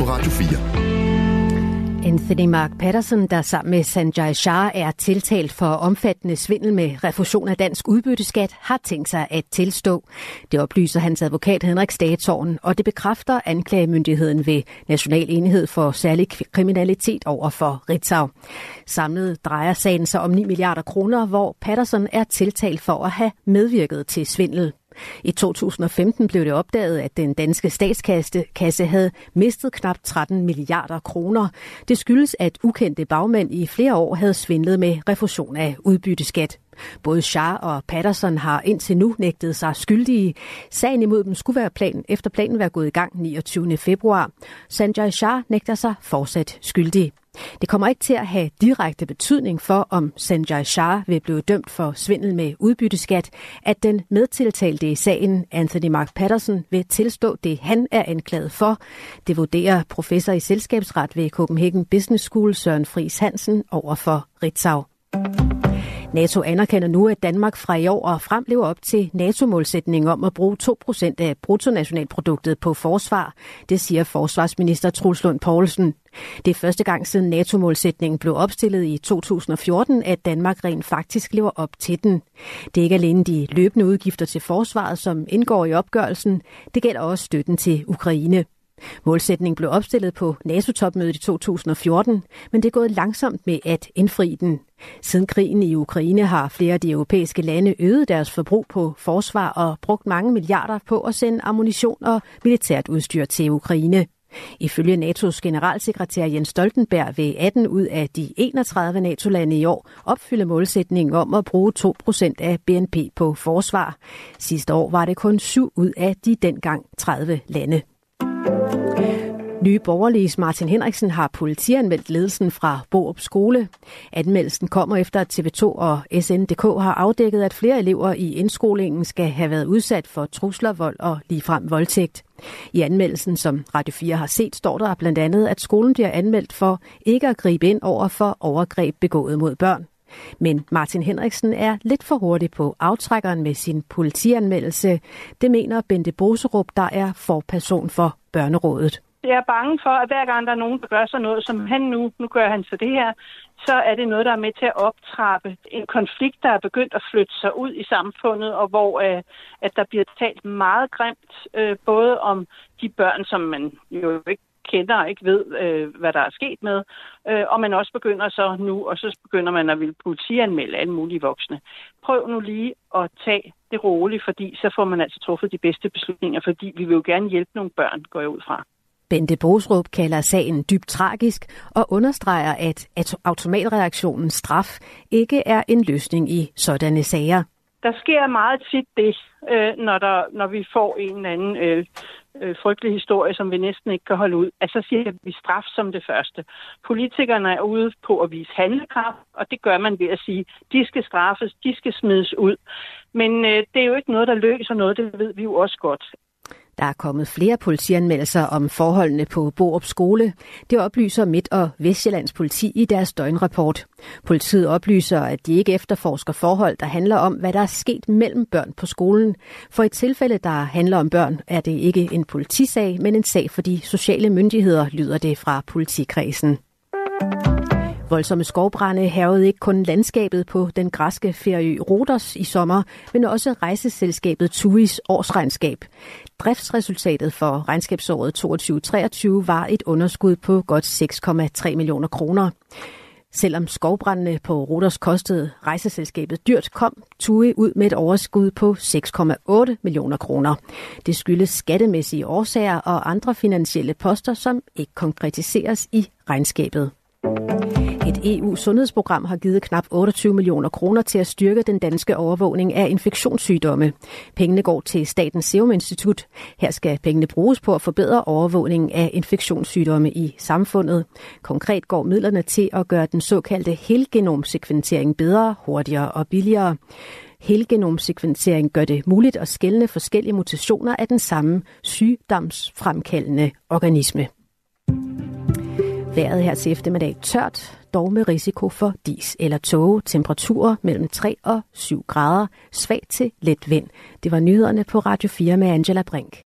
på Radio 4. Anthony Mark Patterson, der sammen med Sanjay Shah er tiltalt for omfattende svindel med refusion af dansk udbytteskat, har tænkt sig at tilstå. Det oplyser hans advokat Henrik Statsorn, og det bekræfter anklagemyndigheden ved National Enhed for Særlig Kriminalitet over for Ritzau. Samlet drejer sagen sig om 9 milliarder kroner, hvor Patterson er tiltalt for at have medvirket til svindel. I 2015 blev det opdaget, at den danske statskasse havde mistet knap 13 milliarder kroner. Det skyldes, at ukendte bagmænd i flere år havde svindlet med refusion af udbytteskat. Både Shah og Patterson har indtil nu nægtet sig skyldige. Sagen imod dem skulle være plan, efter planen være gået i gang 29. februar. Sanjay Shah nægter sig fortsat skyldig. Det kommer ikke til at have direkte betydning for, om Sanjay Shah vil blive dømt for svindel med udbytteskat, at den medtiltalte i sagen, Anthony Mark Patterson, vil tilstå det, han er anklaget for. Det vurderer professor i selskabsret ved Copenhagen Business School, Søren Friis Hansen, over for Ritzau. NATO anerkender nu, at Danmark fra i år og frem lever op til NATO-målsætningen om at bruge 2% af bruttonationalproduktet på forsvar. Det siger forsvarsminister Truls Lund Poulsen. Det er første gang siden NATO-målsætningen blev opstillet i 2014, at Danmark rent faktisk lever op til den. Det er ikke alene de løbende udgifter til forsvaret, som indgår i opgørelsen. Det gælder også støtten til Ukraine. Målsætningen blev opstillet på NATO-topmødet i 2014, men det er gået langsomt med at indfri den. Siden krigen i Ukraine har flere af de europæiske lande øget deres forbrug på forsvar og brugt mange milliarder på at sende ammunition og militært udstyr til Ukraine. Ifølge NATO's generalsekretær Jens Stoltenberg vil 18 ud af de 31 NATO-lande i år opfylde målsætningen om at bruge 2% af BNP på forsvar. Sidste år var det kun 7 ud af de dengang 30 lande. Nye Borgerliges Martin Henriksen har politianmeldt ledelsen fra Borup Skole. Anmeldelsen kommer efter, at TV2 og SNDK har afdækket, at flere elever i indskolingen skal have været udsat for trusler, vold og ligefrem voldtægt. I anmeldelsen, som Radio 4 har set, står der blandt andet, at skolen bliver anmeldt for ikke at gribe ind over for overgreb begået mod børn. Men Martin Henriksen er lidt for hurtig på aftrækkeren med sin politianmeldelse. Det mener Bente Boserup, der er forperson for Børnerådet. Jeg er bange for, at hver gang der er nogen, der gør sig noget, som han nu, nu gør han så det her, så er det noget, der er med til at optrappe en konflikt, der er begyndt at flytte sig ud i samfundet, og hvor øh, at der bliver talt meget grimt, øh, både om de børn, som man jo ikke kender og ikke ved, øh, hvad der er sket med. Øh, og man også begynder så nu, og så begynder man at ville politianmelde alle mulige voksne. Prøv nu lige at tage det roligt, fordi så får man altså truffet de bedste beslutninger, fordi vi vil jo gerne hjælpe nogle børn, går jeg ud fra. Bente Bosrup kalder sagen dybt tragisk og understreger, at automatreaktionens straf ikke er en løsning i sådanne sager. Der sker meget tit det, øh, når, der, når vi får en eller anden øh, øh, frygtelig historie, som vi næsten ikke kan holde ud. Altså siger vi straf som det første. Politikerne er ude på at vise handlekraft, og det gør man ved at sige, de skal straffes, de skal smides ud. Men øh, det er jo ikke noget, der løser noget, det ved vi jo også godt. Der er kommet flere politianmeldelser om forholdene på Borup skole. Det oplyser Midt- og Vestjyllands politi i deres døgnrapport. Politiet oplyser, at de ikke efterforsker forhold, der handler om, hvad der er sket mellem børn på skolen. For i tilfælde, der handler om børn, er det ikke en politisag, men en sag for de sociale myndigheder, lyder det fra politikredsen. Voldsomme skovbrænde hervede ikke kun landskabet på den græske ferie Rodos i sommer, men også rejseselskabet TUI's årsregnskab. Driftsresultatet for regnskabsåret 2022 var et underskud på godt 6,3 millioner kroner. Selvom skovbrændene på Rodos kostede rejseselskabet dyrt, kom TUI ud med et overskud på 6,8 millioner kroner. Det skyldes skattemæssige årsager og andre finansielle poster, som ikke konkretiseres i regnskabet. Et EU-sundhedsprogram har givet knap 28 millioner kroner til at styrke den danske overvågning af infektionssygdomme. Pengene går til Statens Serum Institut. Her skal pengene bruges på at forbedre overvågningen af infektionssygdomme i samfundet. Konkret går midlerne til at gøre den såkaldte helgenomsekventering bedre, hurtigere og billigere. Helgenomsekventering gør det muligt at skelne forskellige mutationer af den samme sygdomsfremkaldende organisme. Vejret her til eftermiddag tørt, dog med risiko for dis eller tåge. Temperaturer mellem 3 og 7 grader. Svag til let vind. Det var nyhederne på Radio 4 med Angela Brink.